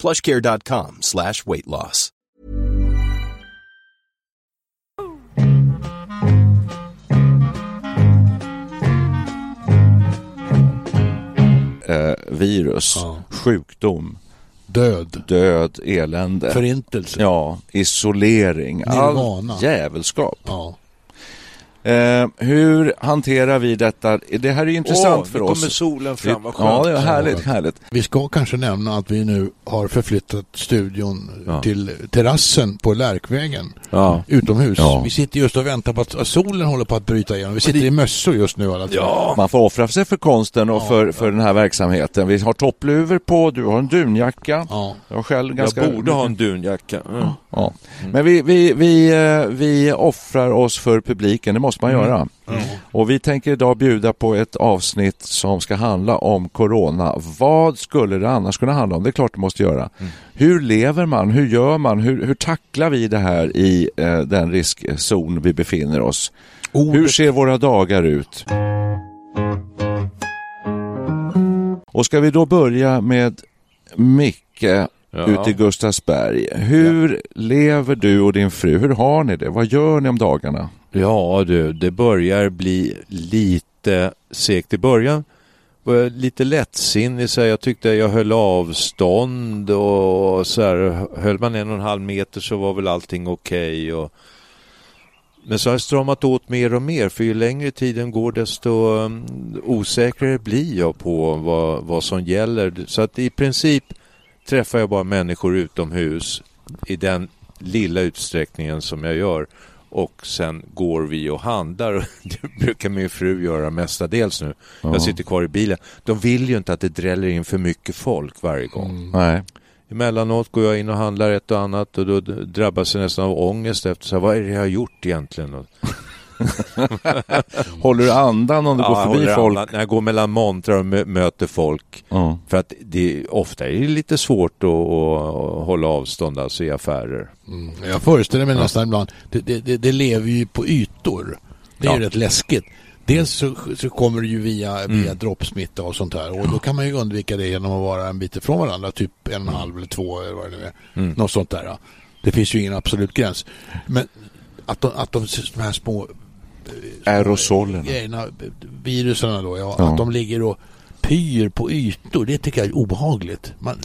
plushcare.com slash weight loss. Eh, virus, Ja. sjukdom, Död. död, elände. Förintelse. Ja, isolering, Nirvana. all jävelskap. Ja. Eh, hur hanterar vi detta? Det här är ju intressant Åh, för nu oss. kommer solen fram, vad Ja, skönt. det är härligt, härligt. Vi ska kanske nämna att vi nu har förflyttat studion Ja. till terrassen på Lärkvägen Ja. utomhus. Ja. Vi sitter just och väntar på att solen håller på att bryta igenom. Vi sitter i mössor just nu alla. Ja. Man får offra sig för konsten och för, för den här verksamheten. Vi har toppluvor på, du har en dunjacka. Ja. Jag själv ganska... Jag borde ha en dunjacka. Mm. Ja. Men vi, vi, vi, eh, vi offrar oss för publiken, det måste man göra. Och vi tänker idag bjuda på ett avsnitt som ska handla om Corona. Vad skulle det annars kunna handla om? Det är klart det måste göra. Hur lever man? Hur gör man? Hur, hur tacklar vi det här i eh, den riskzon vi befinner oss? Ordet- Hur ser våra dagar ut? Och ska vi då börja med Micke Ja. ute i Gustavsberg. Hur lever du och din fru? Hur har ni det? Vad gör ni om dagarna? Ja du, det börjar bli lite segt i början. Var jag eh, lite lättsinnig så här, jag tyckte jag höll avstånd och så här, höll man en och en halv meter så var väl allting okej. och... Men så har jag stramat åt mer och mer för ju längre tiden går desto mm, osäkrare blir jag på vad, vad som gäller. Så att i princip träffar jag bara människor utomhus i den lilla utsträckningen som jag gör och sen går vi och handlar. Det brukar min fru göra mestadels nu. Jag sitter kvar i bilen. De vill ju inte att det dräller in för mycket folk varje gång. Nej. Emellanåt går jag in och handlar ett och annat och då drabbas jag nästan av ångest efter så här, vad är det jag har gjort egentligen? Håller du andan om du Ja, går förbi folk? andan När jag går mellan montrar och mö- möter folk. Ja. För att det, ofta är det lite svårt att, att hålla avstånd alltså i affärer. Mm. Jag föreställer mig nästan ibland, det, det, det, det lever ju på ytor. Det är Ja. ju rätt läskigt. Dels så, så kommer det ju via, via Mm. droppsmitta och sånt här och då kan man ju undvika det genom att vara en bit ifrån varandra, typ en och en halv eller två eller vad det nu är. Mm. Något sånt där. ja. Det finns ju ingen absolut gräns. Men att de, att de, de här små Aerosolerna. grejerna, viruserna då, ja, Ja. att de ligger och pyr på ytor, det tycker jag är obehagligt. Man,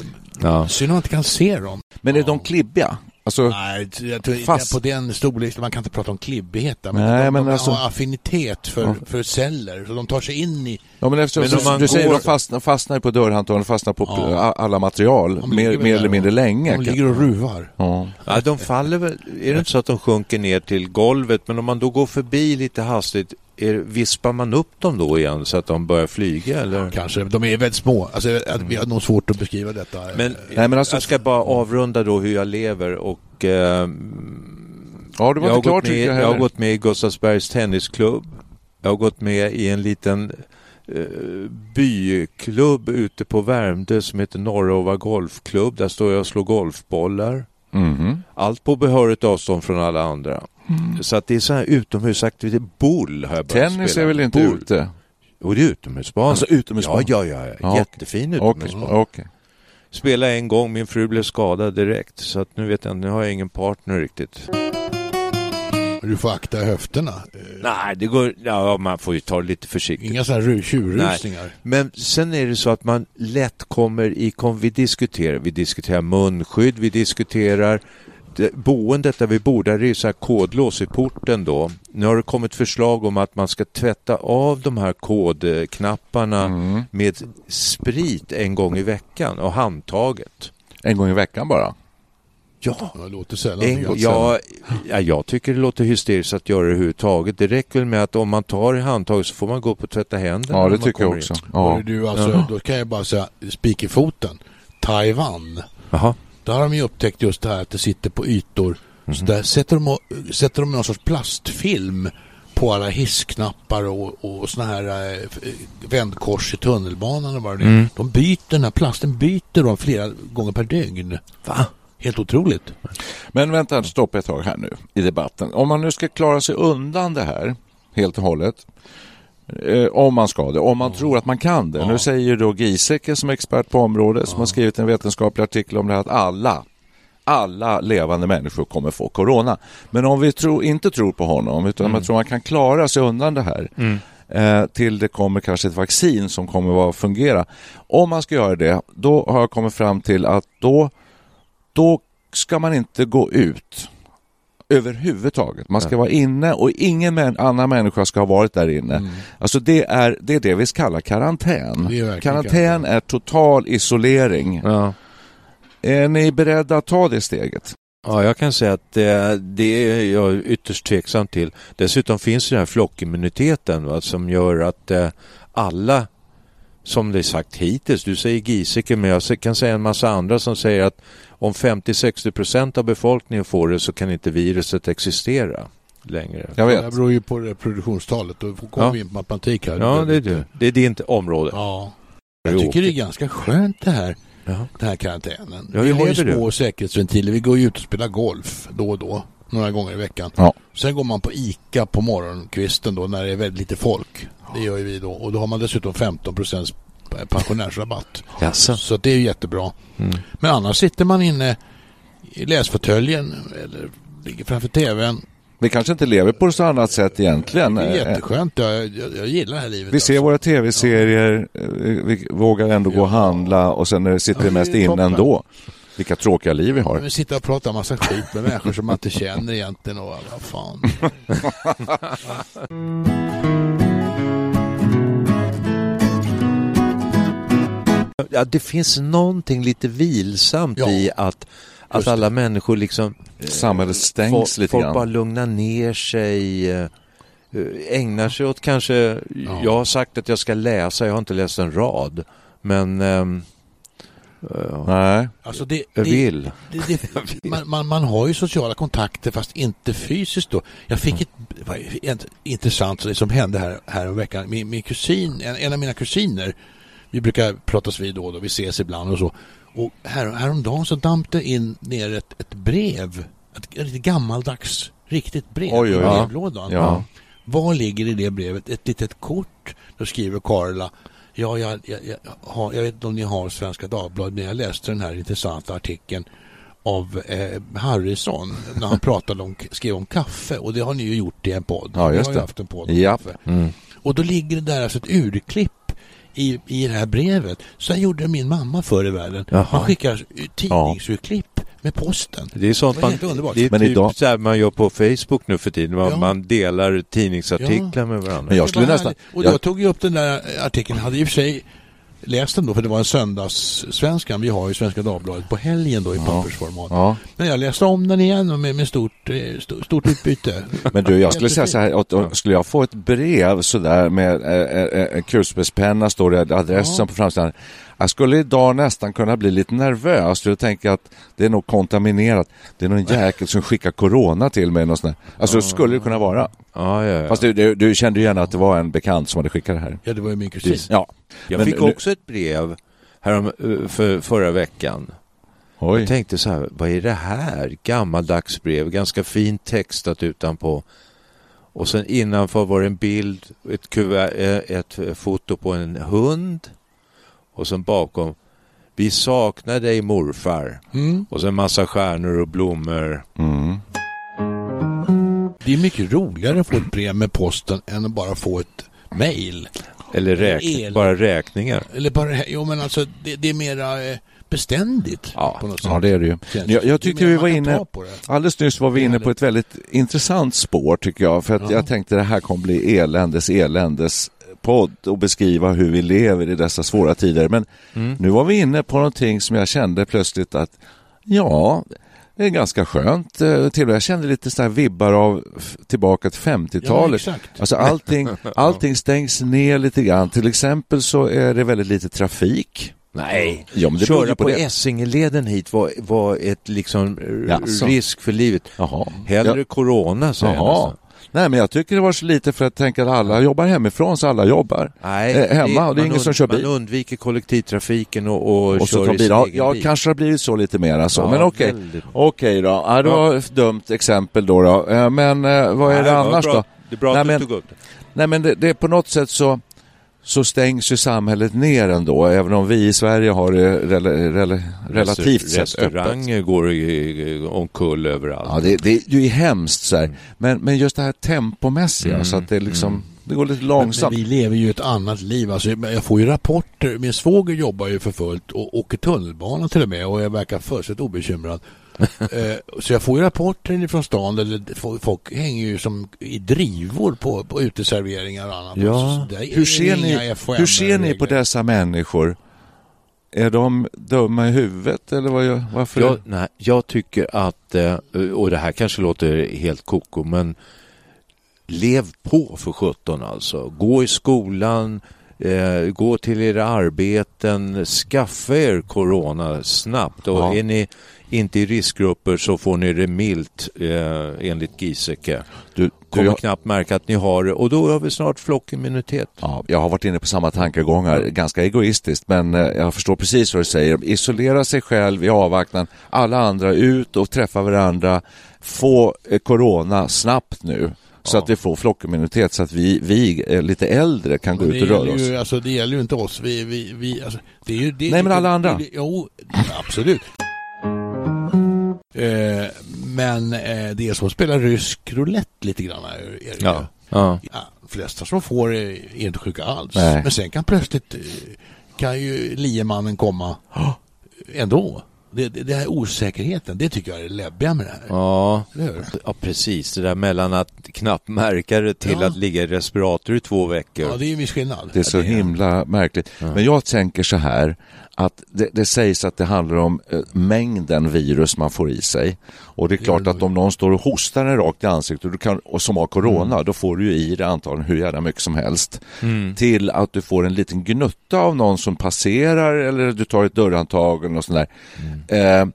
Ja. Synd att man inte kan se dem. Men är de klibbiga? Alltså, Nej, jag tror inte Fast- på den storleken, man kan inte prata om klibbighet där, men Nej, de, men de alltså- har affinitet för, Ja. för celler, så de tar sig in i... ja, men eftersom, Men om man du säger går- de fastnar, fastnar på dörrhandtagen, de fastnar på Ja. alla material, mer, mer eller mindre länge. De ligger och ruvar. Ja. Ja, de faller väl, är det inte så att de sjunker ner till golvet men om man då går förbi lite hastigt är, vispar man upp dem då igen så att de börjar flyga eller? Kanske, de är väldigt små. Alltså, att vi har nog svårt att beskriva detta. Men, Nej, men alltså- jag ska bara avrunda då hur jag lever och eh, ja, det var jag, har inte klart gått med, jag jag har gått med i Gustavsbergs tennisklubb. Jag har gått med i en liten eh, byklubb ute på Värmdö som heter Norrova Golfklubb. Där står jag och slår golfbollar. Mhm. Allt på behörigt avstånd från alla andra. Så att det är så här utomhusaktivitet. Boll har jag börjat Tennis spela. är väl inte Boll. ute? Jo, det är utomhusbana. Alltså utomhusbana? Ja, ja, ja. ja. Jättefin Okej, utomhusbana. okej. spela en gång, min fru blev skadad direkt. Så att nu vet jag nu har jag ingen partner riktigt. Du får akta höfterna. Nej, det går, ja, man får ju ta det lite försiktigt. Inga sådana här tjurrusningar. Men sen är det så att man lätt kommer i, kom, vi diskuterar, vi diskuterar munskydd, vi diskuterar det, boendet där vi bor, där är det så här kodlås i porten då. Nu har det kommit förslag om att man ska tvätta av de här kodknapparna Mm. med sprit en gång i veckan och handtaget. En gång i veckan bara. Ja, Ja, det låter sällan. en, ja, ja, jag tycker det låter hysteriskt att göra det överhuvudtaget. Det räcker väl med att om man tar i handtaget så får man gå upp och tvätta händerna. Ja, det tycker jag också. Ja. Du, alltså, då kan jag bara säga, spik i foten. Taiwan. Jaha. Där har de ju upptäckt just det här att det sitter på ytor. Mhm. Så där sätter de, sätter de någon sorts plastfilm på alla hissknappar och, och såna här eh, vändkors i tunnelbanan och vad det är. Mm. De byter den här plasten byter de flera gånger per dygn. Va? Helt otroligt. Men vänta, stopp ett tag här nu i debatten. Om man nu ska klara sig undan det här helt och hållet. Eh, om man ska det, om man tror att man kan det. Nu säger då Giesecke som är expert på området som har skrivit en vetenskaplig artikel om det här att alla alla levande människor kommer få corona. Men om vi tro, inte tror på honom utan man tror man kan klara sig undan det här eh, till det kommer kanske ett vaccin som kommer att fungera. Om man ska göra det, då har jag kommit fram till att då då ska man inte gå ut överhuvudtaget. Man ska vara inne och ingen män, annan människa ska ha varit där inne. Alltså det är, det är det vi kallar karantän. Är karantän. är total isolering. Ja. Är ni beredda att ta det steget? Ja, jag kan säga att det, det är jag ytterst tveksam till. Dessutom finns den här flockimmuniteten va, som gör att eh, alla, som det är sagt hittills, du säger Giesecke, men jag kan säga en massa andra som säger att om 50-60 procent av befolkningen får det så kan inte viruset existera längre. Jag Det vet. beror ju på reproduktionstalet. Då kommer Ja. vi in på matematik här. Ja, det är du. Det är ditt område. Ja. Jag tycker det är ganska skönt det här, Ja. den här karantänen. Ja, vi har ju små säkerhetsventiler. Vi går ju ut och spelar golf då och då. Några gånger i veckan. Ja. Sen går man på ICA på morgonkvisten då när det är väldigt lite folk. Det gör ju vi då. Och då har man dessutom 15 procents pensionärsrabatt. Jaså? Så det är ju jättebra. Mm. Men annars sitter man inne i läsfåtöljen eller ligger framför tvn. Vi kanske inte lever på ett så annat sätt egentligen. Det är Eh, jätteskönt. Jag, jag, jag gillar det här livet. Vi ser alltså. våra tv-serier, eh, vi vågar ändå gå och handla och sen eh, sitter Ja, vi mest inne ändå. Vilka tråkiga liv vi har. Men sitta och prata massa skit med människor som man inte känner egentligen och vad fan. Ja, det finns någonting lite vilsamt Ja, i att, att alla människor liksom Samhället stängs folk, lite folk grann. bara lugnar ner sig, eh, ägnar sig åt kanske, jag har sagt att jag ska läsa, jag har inte läst en rad, men eh, Nej. Alltså det, jag det, vill. det, det, man, man, man har ju sociala kontakter fast inte fysiskt då. Jag fick ett, det var ett intressant det som hände här, här veckan. Min, min kusin, en, en av mina kusiner, vi brukar pratas vid då och då, vi ses ibland och så. Och här, häromdagen så damp det in ner ett, ett brev, ett, ett gammaldags riktigt brev Oj, i brevlådan. Ja. Vad ligger i det brevet? Ett litet kort. Då skriver Karla Ja, jag, jag, jag, har, jag vet inte om ni har Svenska Dagbladet, men jag läste den här intressanta artikeln av eh, Harrison när han pratade om, skrev om kaffe och det har ni ju gjort i en podd. Ja, just Ni har ju det. haft en podd om Japp. kaffe. Mm. Och då ligger det där alltså ett urklipp i, i det här brevet. Så här gjorde min mamma förr i världen. Jaha. Man skickar tidningsurklipp med posten. Det är sånt Det man, det är Men typ idag- så här man gör på Facebook nu för tiden, man, Ja. man delar tidningsartiklar med varandra. Men jag skulle nästan... Och jag- jag tog ju upp den där artikeln, hade i och för sig läst den då för det var en söndagssvenskan. Vi har ju Svenska Dagbladet på helgen då i pappersformat. Ja. Men jag läste om den igen med, med stort, eh, stort, stort utbyte. Men du, jag skulle säga så här, att, att skulle jag få ett brev sådär med eh, eh, en kulspetspenna, står det adressen Ja. på framsidan. Jag skulle idag nästan kunna bli lite nervös. för Jag tänker att det är nog kontaminerat. Det är någon jäkel som skickar corona till mig. Något sånt. Alltså skulle det kunna vara. Ja, ja, ja. Fast du, du, du kände ju igen att det var en bekant som hade skickat det här. Ja, det var ju min kusin. Ja. jag men fick nu- också ett brev härom, eh, för, förra veckan. Oj. Jag tänkte så här, vad är det här? Gammaldags brev, ganska fint textat utanpå. Och sen innanför var det en bild, ett, kuvert, eh, ett foto på en hund. Och sen bakom, Vi saknar dig morfar. Mm. Och sen massa stjärnor och blommor. Mm. Det är mycket roligare att få ett brev med posten än att bara få ett mail. Eller räk El. bara räkningar. Eller bara, jo men alltså det, det är mera eh, beständigt Ja, på något sätt. ja, det är det ju. Jag, jag tyckte vi var inne, alldeles nyss var vi inne på ett väldigt intressant spår tycker jag. För att Ja. jag tänkte det här kommer bli eländes eländes podd och beskriva hur vi lever i dessa svåra tider. Men Mm. nu var vi inne på någonting som jag kände plötsligt att ja, det är ganska skönt. Eh, Till jag kände lite här vibbar av tillbaka till 50-talet. Ja. Alltså allting, allting stängs ner lite grann. Till exempel så är det väldigt lite trafik. Nej, Ja, köra på på. Essingeleden hit var, var ett liksom Jaså? risk för livet. Jaha. Hellre Ja. corona säger jag. Nej, men jag tycker det var så lite för att tänka att alla jobbar hemifrån, så alla jobbar. Nej, Eh, hemma, och det är ingen som kör bil. Man undviker kollektivtrafiken och, och, Och så kör i sin Ja, egen ja bil. kanske har blivit så lite mera så, Ja, men okej. väldigt. Okej då, ja, det var ett dumt exempel då. då. Eh, Men eh, vad är Nej, det annars då? Det är bra Nej, att men- du tog upp det. Nej, men det, det är på något sätt så, så stängs ju samhället ner ändå, även om vi i Sverige har det rela, rela, relativt Restaur- sett öppet. Restauranger går omkull överallt. Ja, det, det är ju hemskt så här. Men, men just det här tempomässiga, Mm, så att det liksom, det går lite Men långsamt. vi lever ju ett annat liv. Alltså, jag får ju rapporter. Min svåger jobbar ju för fullt och åker tunnelbana till och med och jag verkar fullständigt obekymrad. Eh, så jag får ju rapporter från stan där folk hänger ju som i drivor på, på uteserveringar och annat. Ja. Hur ser, ni, hur ser ni på dessa människor? Är de dumma i huvudet eller vad, gör- varför? Jag, nej, jag tycker att, eh, och det här kanske låter helt koko, men lev på för 17 alltså. Gå i skolan, eh, gå till era arbeten, skaffa er corona snabbt. Och Ja. är ni inte i riskgrupper så får ni det milt eh, enligt Giesecke. du, Kommer jag, knappt märka att ni har det och då har vi snart flockimmunitet. ja, jag har varit inne på samma tankegångar, ganska egoistiskt, men eh, jag förstår precis vad du säger. Isolera sig själv i avvaktan, alla andra ut och träffa varandra, få eh, corona snabbt nu. Så att vi får flockimmunitet så att vi, vi eh, lite äldre kan gå Men ut det och röra gäller oss. ju, alltså, det gäller ju inte oss. Vi, vi, vi, alltså, det är ju, det, Nej, men alla andra. Det, jo, absolut. Eh, men eh, det är som att spela rysk roulette lite grann. Är, är det Ja. ju. Ja. Ja, flesta som får är, är inte sjuka alls. Nej. Men sen kan plötsligt eh, kan ju liemannen komma ändå. Det, det, det här osäkerheten, det tycker jag är det läbbiga med det här. Ja. Ja, precis. Det där mellan att knappt märka det till Ja. att ligga i respirator i två veckor. Ja, det är en viss skillnad. Det är så Ja, himla märkligt. Ja. Men jag tänker så här att det, det sägs att det handlar om eh, mängden virus man får i sig. Och det är klart att om någon står och hostar en rakt i ansiktet och, du kan, och som har corona, då får du ju i dig antagligen hur jävla mycket som helst. Mm. Till att du får en liten gnutta av någon som passerar eller du tar ett dörrhandtag eller något sånt där. Eh,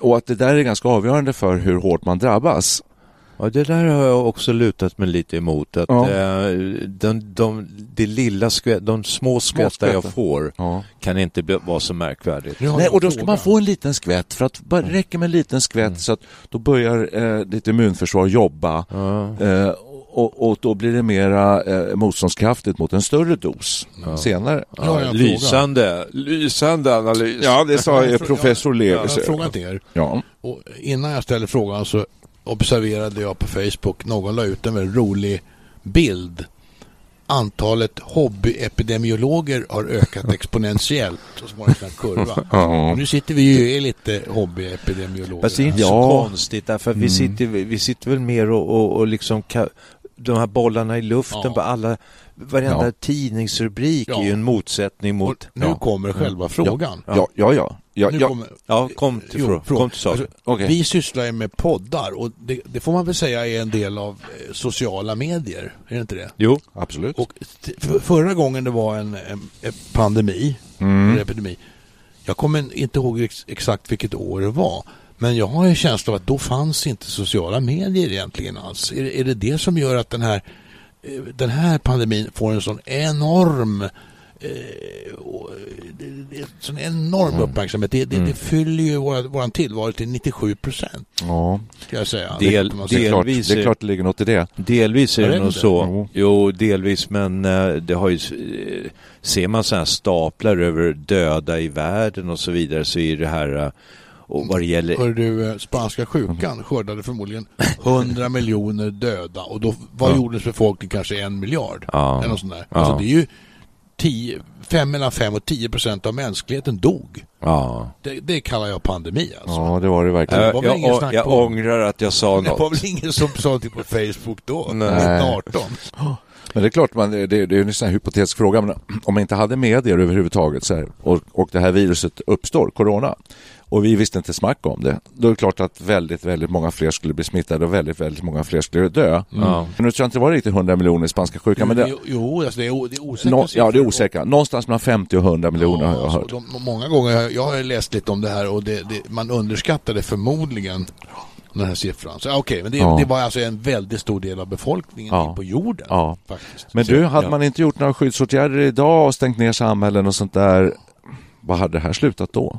och att det där är ganska avgörande för hur hårt man drabbas. Ja, det där har jag också lutat mig lite emot. Att Ja. eh, de, de, det lilla skvätt, de små skvättar jag får Ja. kan inte bli, vara så märkvärdigt. Nej, jag och då ska man få en liten skvätt för att bara räcker med en liten skvätt så att då börjar eh, ditt immunförsvar jobba Ja. eh, och, och då blir det mera eh, motståndskraftigt mot en större dos senare. Har jag en lysande, lysande analys. Ja, det sa fråga. eh, professor Jag har Levis. en fråga till er. Ja. Och innan jag ställer frågan så observerade jag på Facebook, någon la ut en väldigt rolig bild. Antalet hobbyepidemiologer har ökat exponentiellt. Och så var det en kurva. Ja. Och nu sitter vi ju i lite hobbyepidemiologer. Fast det är inte Ja. så konstigt därför att vi, Mm. sitter, vi sitter väl mer och, och, och liksom ka, de här bollarna i luften Ja. på alla varenda Ja. tidningsrubrik Ja. är ju en motsättning Och mot... nu ja. kommer själva frågan. Ja, ja, ja. Ja, Nu ja. kommer, Ja, kom till, Jo, kom till saken. Alltså, Okej. Vi sysslar ju med poddar och det, det får man väl säga är en del av eh, sociala medier. Är det inte det? Jo, Absolut. Och för, förra gången det var en, en, en pandemi, Mm. en epidemi. Jag kommer inte ihåg ex, exakt vilket år det var. Men jag har en känsla av att då fanns inte sociala medier egentligen alls. Är, det- är det det som gör att den här, eh, den här pandemin får en sån enorm eh, och det, det är sån enorm uppmärksamhet. Det, det, det fyller ju vår, våran tillvaro till 97 procent, Ja, ska jag säga. Del- Det är, klart, Delvis det är klart det ligger något i det. Delvis är Är det nog så. Jo. Jo, delvis, men eh, det har ju... eh, Ser man sådana här staplar över döda i världen och så vidare så är det här... eh, Och vad det gäller... Hör du, eh, spanska sjukan skördade förmodligen 100 miljoner döda och då var Ja. jordens befolkning kanske en miljard. Ja. Eller något sånt där. Ja. Alltså det är ju 10, fem, mellan 5 och 10 procent av mänskligheten dog. Ja. Det, det kallar jag pandemi alltså. Ja, det var det verkligen. Det var Jag, jag, snack jag på. ångrar att jag sa Det var något. väl ingen som sa det på Facebook då, Nej. 1918. Men det är klart, man, det, det är en sån här hypotetisk fråga. Men om man inte hade medier överhuvudtaget så här, och, och det här viruset uppstår, corona, och vi visste inte smack om det, då är det klart att väldigt, väldigt många fler skulle bli smittade och väldigt, väldigt många fler skulle dö. Ja. Men nu tror jag inte det var riktigt 100 miljoner i spanska sjukan, men det, Jo, alltså det är, det är osäkra nå, ja, det är osäkra. Någonstans mellan 50 och 100 miljoner har jag hört. de, många gånger, har jag- har läst lite om det här och det, det, man underskattade förmodligen den här siffran. Så okej, men det, Ja. det var alltså en väldigt stor del av befolkningen Ja. på jorden. Ja. Faktiskt. Men du, hade ja. man inte gjort några skyddsåtgärder idag och stängt ner samhällen och sånt där, vad hade det här slutat då?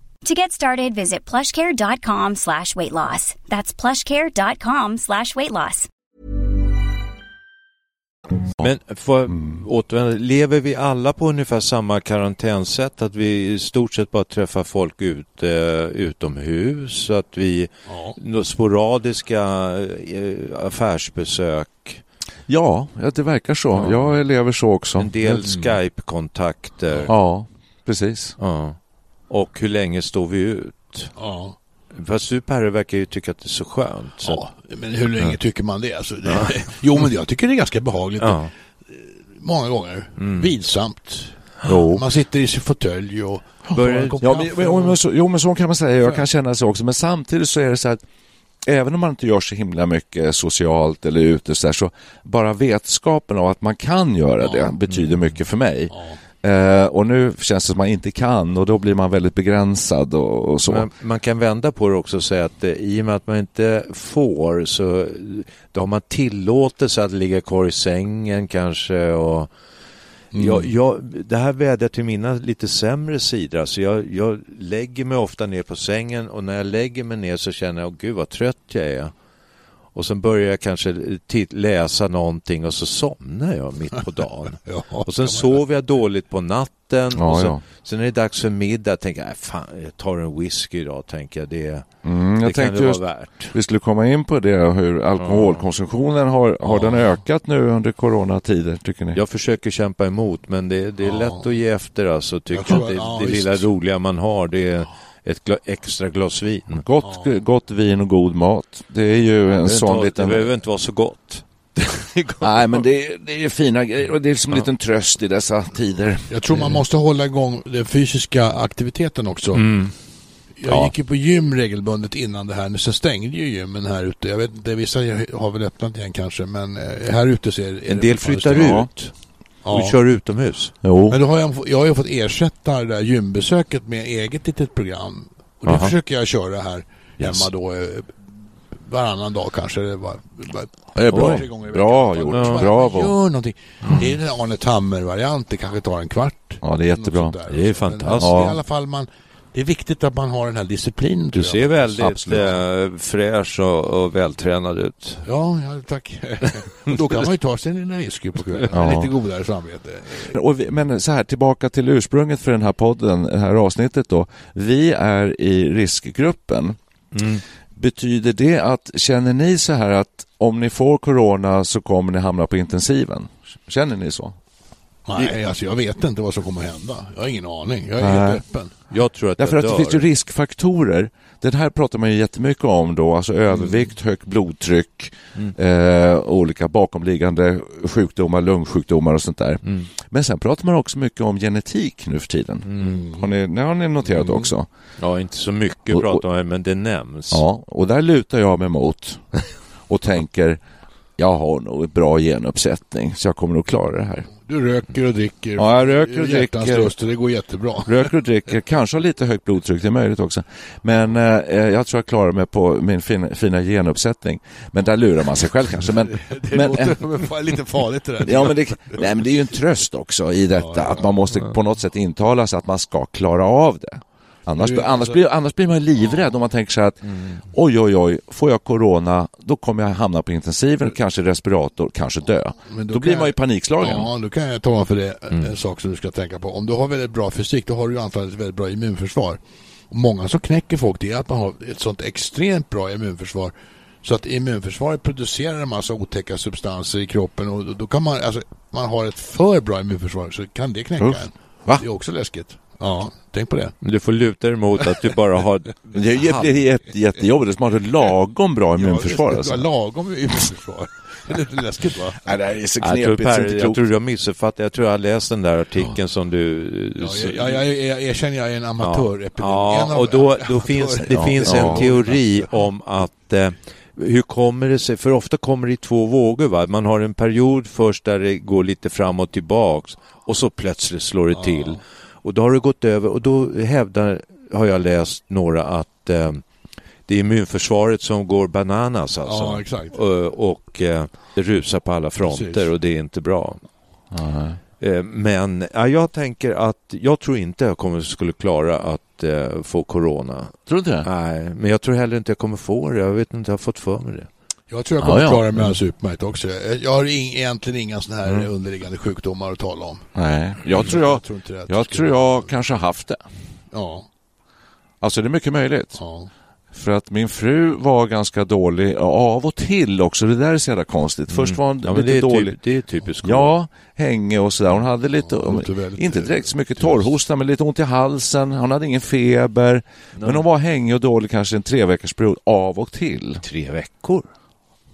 To get started, visit plushcare.com slash weight loss. That's plushcare.com slash weight loss. Men för återvända, lever vi alla på ungefär samma karantänsätt? Att vi i stort sett bara träffar folk ut, eh, utomhus? Att vi Ja. sporadiska eh, affärsbesök? Ja, ja, det verkar så. Jag lever så också. En del Mm. Skype-kontakter? Ja, precis. Ja. Och hur länge står vi ut? Ja. Fast du Perre verkar ju tycka att det är så skönt. Så ja, men hur länge tycker man det? Alltså, det jo, men jag tycker det är ganska behagligt. ja. Många gånger. Vilsamt. Jo. Man sitter i sin fåtölj och Börjar- Ja, men, men, och- men så, jo, men så kan man säga. Jag kan känna så också. Men samtidigt så är det så att även om man inte gör så himla mycket socialt eller ute så, där, så bara vetskapen av att man kan göra det betyder mycket för mig. Eh, och nu känns det som att man inte kan och då blir man väldigt begränsad och, och så. Men man kan vända på det också och säga att eh, i och med att man inte får så då har man tillåtelse att ligga kvar i sängen kanske och jag, jag, det här vädjar till mina lite sämre sidor. Alltså jag, jag lägger mig ofta ner på sängen och när jag lägger mig ner så känner jag, åh gud vad trött jag är. Och sen börjar jag kanske läsa någonting och så somnar jag mitt på dagen. Ja, Och sen sover jag dåligt på natten Ja, och sen, ja. sen är det dags för middag. Tänker jag, "Nej, fan, jag tar en whisky idag, tänker jag. Det, Mm, det jag kan det just vara värt. vi skulle komma in på det hur alkoholkonsumtionen har, har den ökat nu under coronatider tycker ni? Jag försöker kämpa emot men det, det är Ja. lätt att ge efter alltså. Jag Tycka tror- att det, ja, det lilla roliga man har det är ett gla, extra glas vin. Gott, gott vin och god mat. Det är ju en sån inte, liten... det behöver inte vara så gott. Nej, men det är, det är fina grejer och det är som en liten tröst i dessa tider. Jag tror man måste hålla igång den fysiska aktiviteten också. Mm. Jag Ja. gick ju på gym regelbundet innan det här. Nu så stängde ju gymmen här ute. Jag vet inte, vissa har väl öppnat igen kanske. Men eh, här ute så är, är En del flyttar ut Ja. och kör utomhus. Jo, Men då har jag, jag har ju fått ersätta det där gymbesöket med eget litet program. Och det Aha. försöker jag köra här Yes. hemma då eh, varannan dag kanske. Det var, var, det är bra. tre gånger i Bra veckan. gjort. Bara, Bravo. Gör någonting. Det är en Arne Tammer-variant. Det kanske tar en kvart. Ja, det är jättebra. Det är fantastiskt. men, Ja. I alla fall man, det är viktigt att man har den här disciplinen. Du ser väldigt Absolut. eh, fräsch och, och vältränad ut. Ja, ja tack. Då kan man ju ta sig en whisky på kvällen. Ja. Lite godare samvete. Vi, men så här, tillbaka till ursprunget för den här podden, det här avsnittet då. Vi är i riskgruppen. Mm. Betyder det att, känner ni så här att om ni får corona så kommer ni hamna på intensiven? Känner ni så? Nej, alltså jag vet inte vad som kommer att hända. Jag har ingen aning. Jag är Nej. helt öppen. Jag tror att Därför jag att det finns ju riskfaktorer. Det här pratar man ju jättemycket om då, alltså övervikt, högt blodtryck, Mm. eh, olika bakomliggande sjukdomar, lungsjukdomar och sånt där. Mm. Men sen pratar man också mycket om genetik nu för tiden. Mm. Har ni, det har ni noterat Mm. också? Ja, inte så mycket Och- pratar man om, men det nämns. Ja, och där lutar jag mig mot och tänker jag har nog ett bra genuppsättning så jag kommer nog klara det här. Du röker och dricker. Ja, jag röker och dricker. och det går jättebra. Röker och dricker, kanske har lite högt blodtryck, det är möjligt också. Men eh, jag tror jag klarar mig på min fina, fina genuppsättning. Men där lurar man sig själv kanske. Men, Det men, låter lite farligt det där. ja, men, det, nej, men det är ju en tröst också i detta, Ja, ja, att man måste på något sätt intala sig att man ska klara av det. Annars, Du, annars, alltså- blir, annars blir man livrädd om man tänker sig att oj, oj, oj, får jag corona, då kommer jag hamna på intensiven, kanske respirator, kanske dö. Men Då, kan blir man ju jag- panikslagen. Ja, då kan jag tala för det Mm. en sak som du ska tänka på. Om du har väldigt bra fysik, då har du ju antagligen ett väldigt bra immunförsvar. Och många som knäcker folk, det är att man har ett sånt extremt bra immunförsvar. Så att immunförsvaret producerar en massa otäcka substanser i kroppen och då- då kan man, alltså, man har ett för bra immunförsvar så kan det knäcka Uff. en. Va? Det är också läskigt. Ja, tänk på det. Men du får luta dig mot att du bara har... Det är jätte, jätte, jättejobbigt, man har ett lagom bra immunförsvar. Ja, Alltså. Lagom immunförsvar. Det är lite läskigt va? Nej, det är så Jag tror, knepigt, så per, jag tror du har missuppfattat. Jag tror jag har läst den där artikeln som du... Ja, jag, jag, jag, jag erkänner jag är en amatörepidemi. Ja, av- och då, då finns, det Ja, finns ja. en teori om att eh, hur kommer det sig, för ofta kommer det i två vågor va? Man har en period först där det går lite fram och tillbaks och så plötsligt slår det till. Och då har det gått över och då hävdar, har jag läst några att eh, det är immunförsvaret som går bananas alltså. Ja, exakt. och och eh, det rusar på alla fronter Precis. och det är inte bra. Nej. Eh, Men ja, jag tänker att jag tror inte jag kommer skulle klara att eh, få corona. Tror du inte det? Nej, men jag tror heller inte jag kommer få det. Jag vet inte, jag har fått för mig det. Jag tror jag kommer Ja, ja. klara mig alldeles utmärkt också. Jag har ing, egentligen inga sådana här Mm. underliggande sjukdomar att tala om. Nej, jag tror jag, tror inte det. jag, tror jag kanske har haft det. Ja, Alltså det är mycket möjligt. ja. För att min fru var ganska dålig av och till också. Det där är så jävla konstigt. Först var hon Mm. Ja, lite det, är dålig. typ, det är typiskt. Ja, hänge och sådär. Hon hade lite, Ja, inte direkt så mycket torrhosta, men lite ont i halsen. Hon hade ingen feber. Men hon var hängig och dålig kanske en tre veckors period av och till. Tre veckor?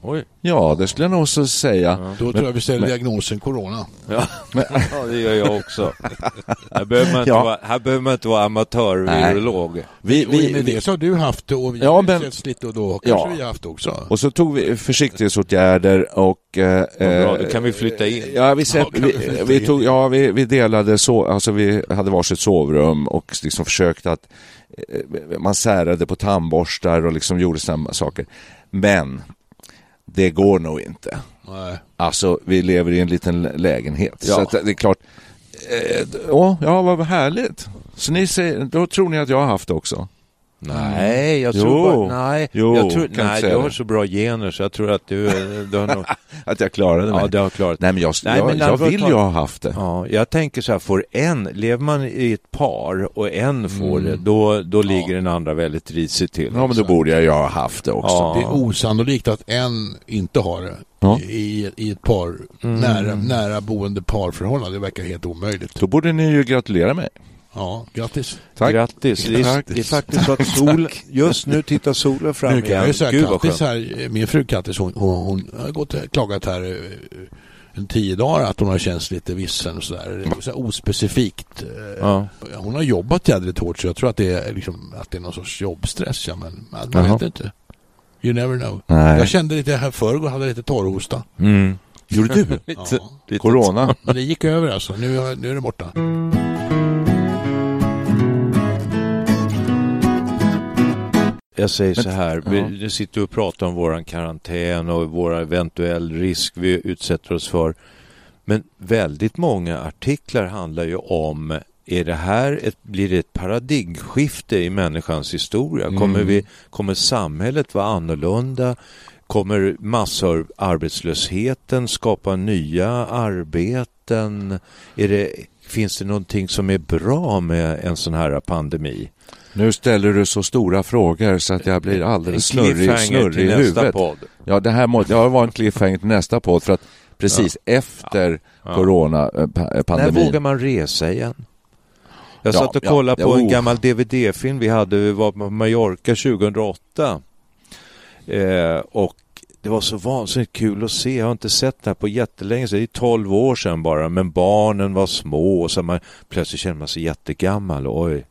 Oj. Ja, det skulle jag nog så säga. Då tror jag vi ställer men- diagnosen corona. Ja. ja, det gör jag också. Här behöver man inte, Ja. vara, här behöver man inte vara amatörvirolog. Vi, och med vi, det så har du haft det och vi Ja, har men- setts lite och då kanske Ja. vi har haft det också. och så tog vi försiktighetsåtgärder och... Eh, bra, eh, då kan vi flytta in. Ja, vi, Ja, vi vi, vi, in? tog, ja, vi, vi delade så, alltså vi hade varsitt sovrum och liksom försökte att eh, man särade på tandborstar och liksom gjorde samma saker. Men det går nog inte. Nej. Alltså, vi lever i en liten lägenhet. Ja. Så att det är klart. Eh, åh, ja, vad härligt. Så ni säger, då tror ni att jag har haft det också? Nej, jag Jo. tror bara, nej, Jo, jag tror, nej du har så bra gener så jag tror att du, du har nog, Att jag klarade mig? ja du har klarat Nej, men jag, Nej, jag, men jag vill ju ha haft det. Ja, jag tänker så här, får en, lever man i ett par och en får det, då, då ligger den andra väldigt risigt till. Ja, men då borde jag ju ha haft det också. Ja. Det är osannolikt att en inte har det Ja. i, i ett par nära, nära boende parförhållande. Det verkar helt omöjligt. Då borde ni ju gratulera mig. Ja, grattis. Tack. Grattis. Det är, Tack. det är faktiskt så att sol, just nu tittar solen fram Nu kan jag igen. ju säga Gud skönt. här, min fru Kattis, hon, hon, hon har gått och klagat här eh, en tio dagar att hon har känts lite vissen och sådär. Så ospecifikt. Eh, Ja. Hon har jobbat jädrigt hårt så jag tror att det är, liksom, att det är någon sorts jobbstress. Ja, men man Jaha. vet inte. You never know. Nej. Jag kände lite här förr hade lite torrhosta. Mm. Gjorde du? Lite, Ja. lite- Corona? Men det gick över alltså. Nu, nu är det borta. Jag säger så Men- här, vi ja. nu sitter och pratar om våran karantän och våra eventuell risk vi utsätter oss för. Men väldigt många artiklar handlar ju om är det här ett, blir det ett paradigmskifte i människans historia? Kommer, Mm. vi, kommer samhället vara annorlunda? Kommer massor arbetslösheten skapa nya arbeten? Är det, finns det någonting som är bra med en sån här pandemi? Nu ställer du så stora frågor så att jag blir alldeles snurrig, snurrig i nästa huvudet. podd. Ja, det här måste, jag var en cliffhanger till nästa podd för att precis efter Ja. coronapandemin. När vågar man resa igen? Jag Ja, satt och ja, kollade på ja, en oh. gammal DVD-film vi hade, vi var på Mallorca 2008. Eh, och det var så vansinnigt kul att se. Jag har inte sett det här på jättelänge, så det är 12 år sedan bara. Men barnen var små och så man, plötsligt kände man sig jättegammal. Oj.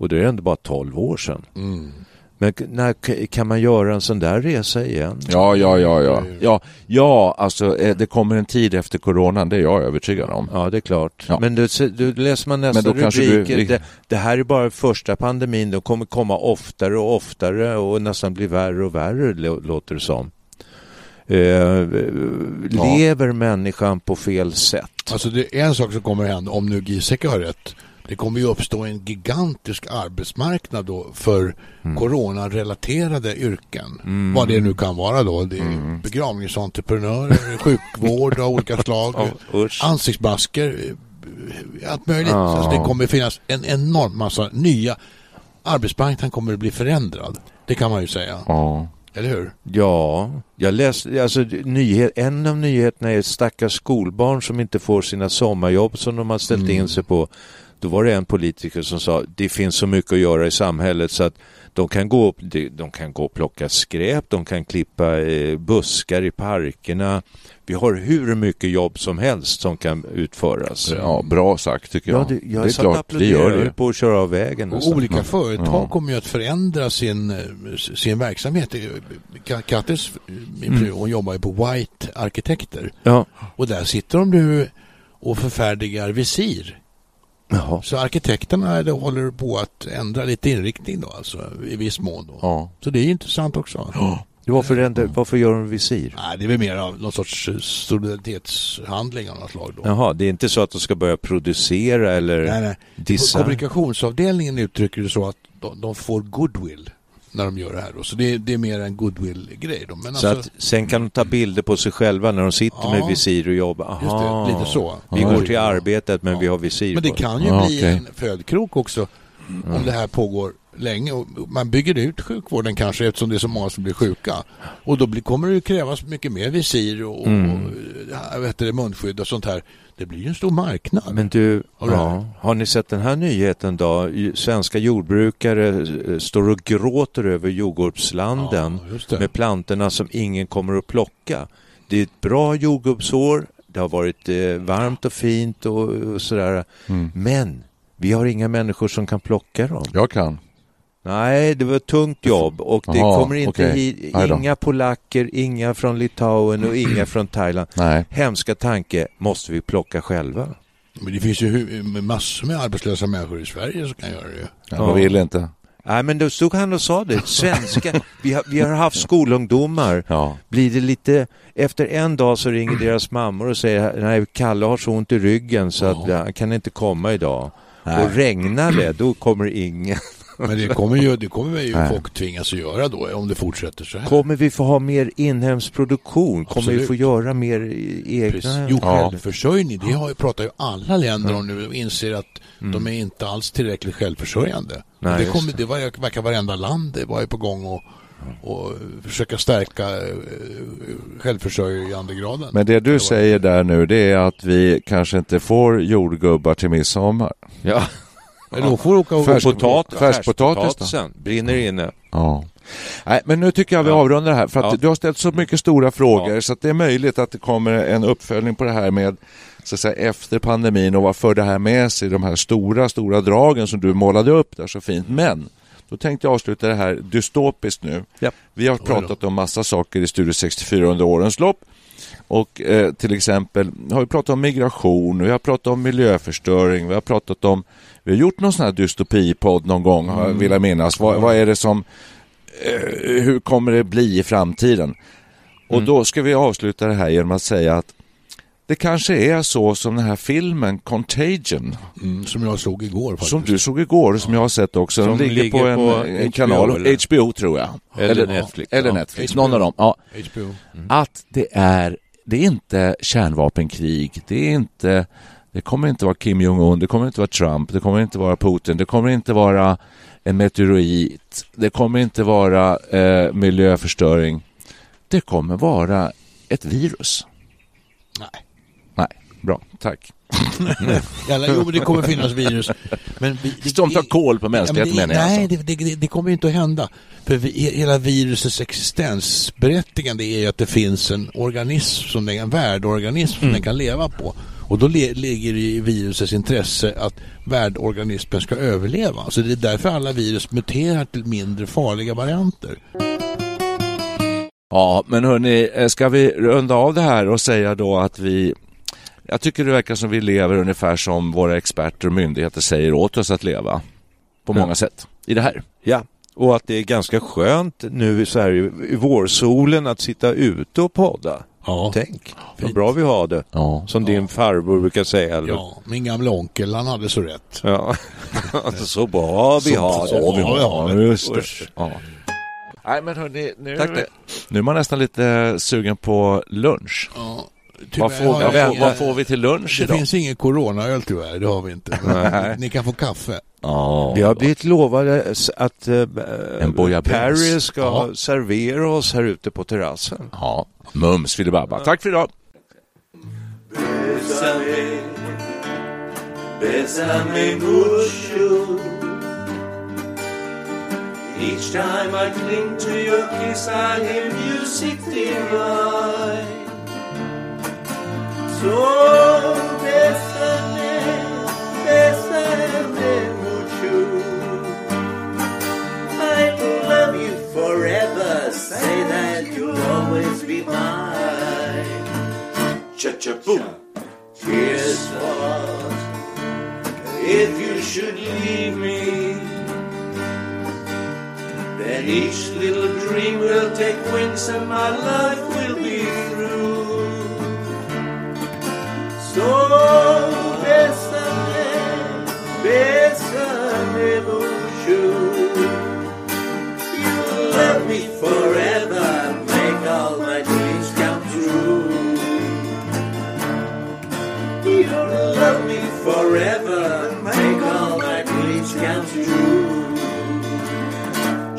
Och det är ändå bara 12 år sedan. Mm. Men när kan man göra en sån där resa igen? Ja, ja, ja, ja. Ja, ja alltså eh, det kommer en tid efter coronan, det är jag övertygad om. Ja, det är klart. Ja. Men då, då läser man nästa rubrik. du- Det, det här är bara första pandemin. De kommer komma oftare och oftare och nästan bli värre och värre, lå- låter det som. Eh, Lever människan på fel sätt? Alltså det är en sak som kommer hända om nu Giesecke har rätt. Det kommer ju uppstå en gigantisk arbetsmarknad då för Mm. coronarelaterade yrken. Vad det nu kan vara då. Det är begravningsentreprenörer, sjukvård av olika slag, usch. ansiktsmasker, eh, allt möjligt. Ja. Alltså det kommer finnas en enorm massa nya arbetsmarknaden kommer att bli förändrad. Det kan man ju säga. Ja. Eller hur? Ja, jag läste, alltså nyhet, en av nyheterna är stackars skolbarn som inte får sina sommarjobb som de har ställt Mm. in sig på. Då var det en politiker som sa det finns så mycket att göra i samhället så att de kan gå, de, kan gå och plocka skräp, de kan klippa eh, buskar i parkerna. Vi har hur mycket jobb som helst som kan utföras. ja, bra sagt tycker jag. Ja, det, jag det är satt och klart, gör applåderade det. på att köra av vägen. Och olika företag Ja. kommer ju att förändra sin, eh, sin verksamhet. Ka- Kattis, min fru, hon jobbar ju på White Arkitekter. Ja. Och där sitter de nu och förfärdigar visir. Jaha. Så arkitekterna det håller på att ändra lite inriktning då, alltså i viss mån. Då. Ja. Så det är intressant också. Varför, ändrar, varför gör de visir? Nej, det är väl mer av någon sorts eh, solidaritetshandling av något slag då. Jaha, det är inte så att de ska börja producera eller Nej, nej. Kommunikationsavdelningen uttrycker det så att de, de får goodwill när de gör det här. Då. Så det, är- det är mer en goodwill-grej. Då. Men Så alltså, att sen kan de ta bilder på sig själva när de sitter Ja. med visir och jobbar. just Aha. det, lite så. Vi går till arbetet men Ja. vi har visir Men det på. kan ju Ja, bli okej. en födkrok också om det här pågår länge. Och man bygger ut sjukvården kanske eftersom det är så många som blir sjuka. Och då blir, kommer det ju krävas mycket mer visir och, Mm. och ja, vet du, munskydd och sånt här. Det blir en stor marknad. Men du, ja, har ni sett den här nyheten då? Svenska jordbrukare eh, står och gråter över jordgubbslanden Ja, med plantorna som ingen kommer att plocka. Det är ett bra jordgubbsår, det har varit eh, varmt och fint och, och sådär. Mm. Men vi har inga människor som kan plocka dem. Jag kan. Nej, det var ett tungt jobb och det Jaha, kommer inte okej. hit, inga polacker, inga från Litauen och inga från Thailand. Nej. Hemska tanke, måste vi plocka själva? Men det finns ju massor med arbetslösa människor i Sverige som kan göra det. Jag ja. vill inte. Nej, men då stod han och sa det. Svenska, vi har, vi har haft skolungdomar. Ja. Blir det lite... Efter en dag så ringer deras mammor och säger nej, Kalle har så ont i ryggen så att han kan inte komma idag. Nej. Och regnar det, då kommer ingen. Men det kommer ju, det kommer ju folk tvingas att göra då om det fortsätter så här. Kommer vi få ha mer inhemsk produktion? Kommer vi Absolut. få göra mer Precis. egna? Jo, Ja. självförsörjning, det har ju, pratar ju alla länder om nu och inser att Mm. de är inte alls tillräckligt självförsörjande. Nej, det, kommer, det. det var- verkar varenda land det var ju på gång och, och försöka stärka eh, självförsörjandegraden. Men det du säger där nu det är att vi kanske inte får jordgubbar till midsommar. Ja. Eller hon får åka och... Färsk- Potat, färskpotatis då? färskpotatisen brinner inne. Ja. Nej, men nu tycker jag vi avrundar det här för att Ja. du har ställt så mycket stora frågor Ja. så att det är möjligt att det kommer en uppföljning på det här med så att säga, efter pandemin och vad för det här med sig, de här stora, stora dragen som du målade upp där så fint. Men då tänkte jag avsluta det här dystopiskt nu. Ja. Vi har pratat om massa saker i Studio 64 under årens lopp. Och eh, till exempel har vi pratat om migration, vi har pratat om miljöförstöring, vi har pratat om vi har gjort någon sån här dystopipodd någon gång, Mm. vill jag minnas. Vad, vad är det som eh, hur kommer det bli i framtiden? Och Mm. då ska vi avsluta det här genom att säga att det kanske är så som den här filmen Contagion, Mm, som jag såg igår faktiskt. som du såg igår som jag har sett också. Som Den ligger, ligger på en, på en HBO, kanal, eller? HBO tror jag. Eller Netflix, Eller ja. Netflix, HBO. någon av dem. Ja. HBO. Att det är, det är inte kärnvapenkrig, det är inte det kommer inte vara Kim Jong-Un, det kommer inte vara Trump, det kommer inte vara Putin, det kommer inte vara en meteorit, det kommer inte vara eh, miljöförstöring. Det kommer vara ett virus. Nej. Nej, bra, tack. Alla, jo, men det kommer finnas virus. Men vi, det, Som tar koll på mänskligheten Ja, men menar det, jag. Nej, Alltså. det, det, det kommer ju inte att hända. För vi, hela virusets existensberättigande är ju att det finns en organism, som den, en värdorganism som Mm. den kan leva på. Och då le, ligger det i virusets intresse att värdorganismen ska överleva. Så det är därför alla virus muterar till mindre farliga varianter. Ja, men hörni, eh, ska vi runda av det här och säga då att vi jag tycker det verkar som vi lever ungefär som våra experter och myndigheter säger åt oss att leva. På Ja. många sätt. I det här. Ja, och att det är ganska skönt nu så här i vårsolen att sitta ute och podda. Ja. Tänk, vad bra vi har det. Ja. Som din farbror brukar säga. Eller? Ja, min gamla onkel, han hade så rätt. Ja. Så bra vi Så- har så det. bra vi har det. just det. Ja. Nej men hörni, nu, Tack, tack. nu är man nästan lite sugen på lunch. Ja, Vad tyvärr får, har jag vad, vad får vi till lunch Det idag? finns ingen coronaöl tyvärr, det har vi inte. Ni kan få kaffe. Ja. Vi har blivit lovade att äh. Perry ska Ja. servera oss här ute på terrassen. ja. Mums filibabba. Tack för idag. Bésame, bésame mucho. Each time I cling to your kiss, I hear music divine. Cha-cha-boom. Tears fall if you should leave me. Then each little dream will take wings and my life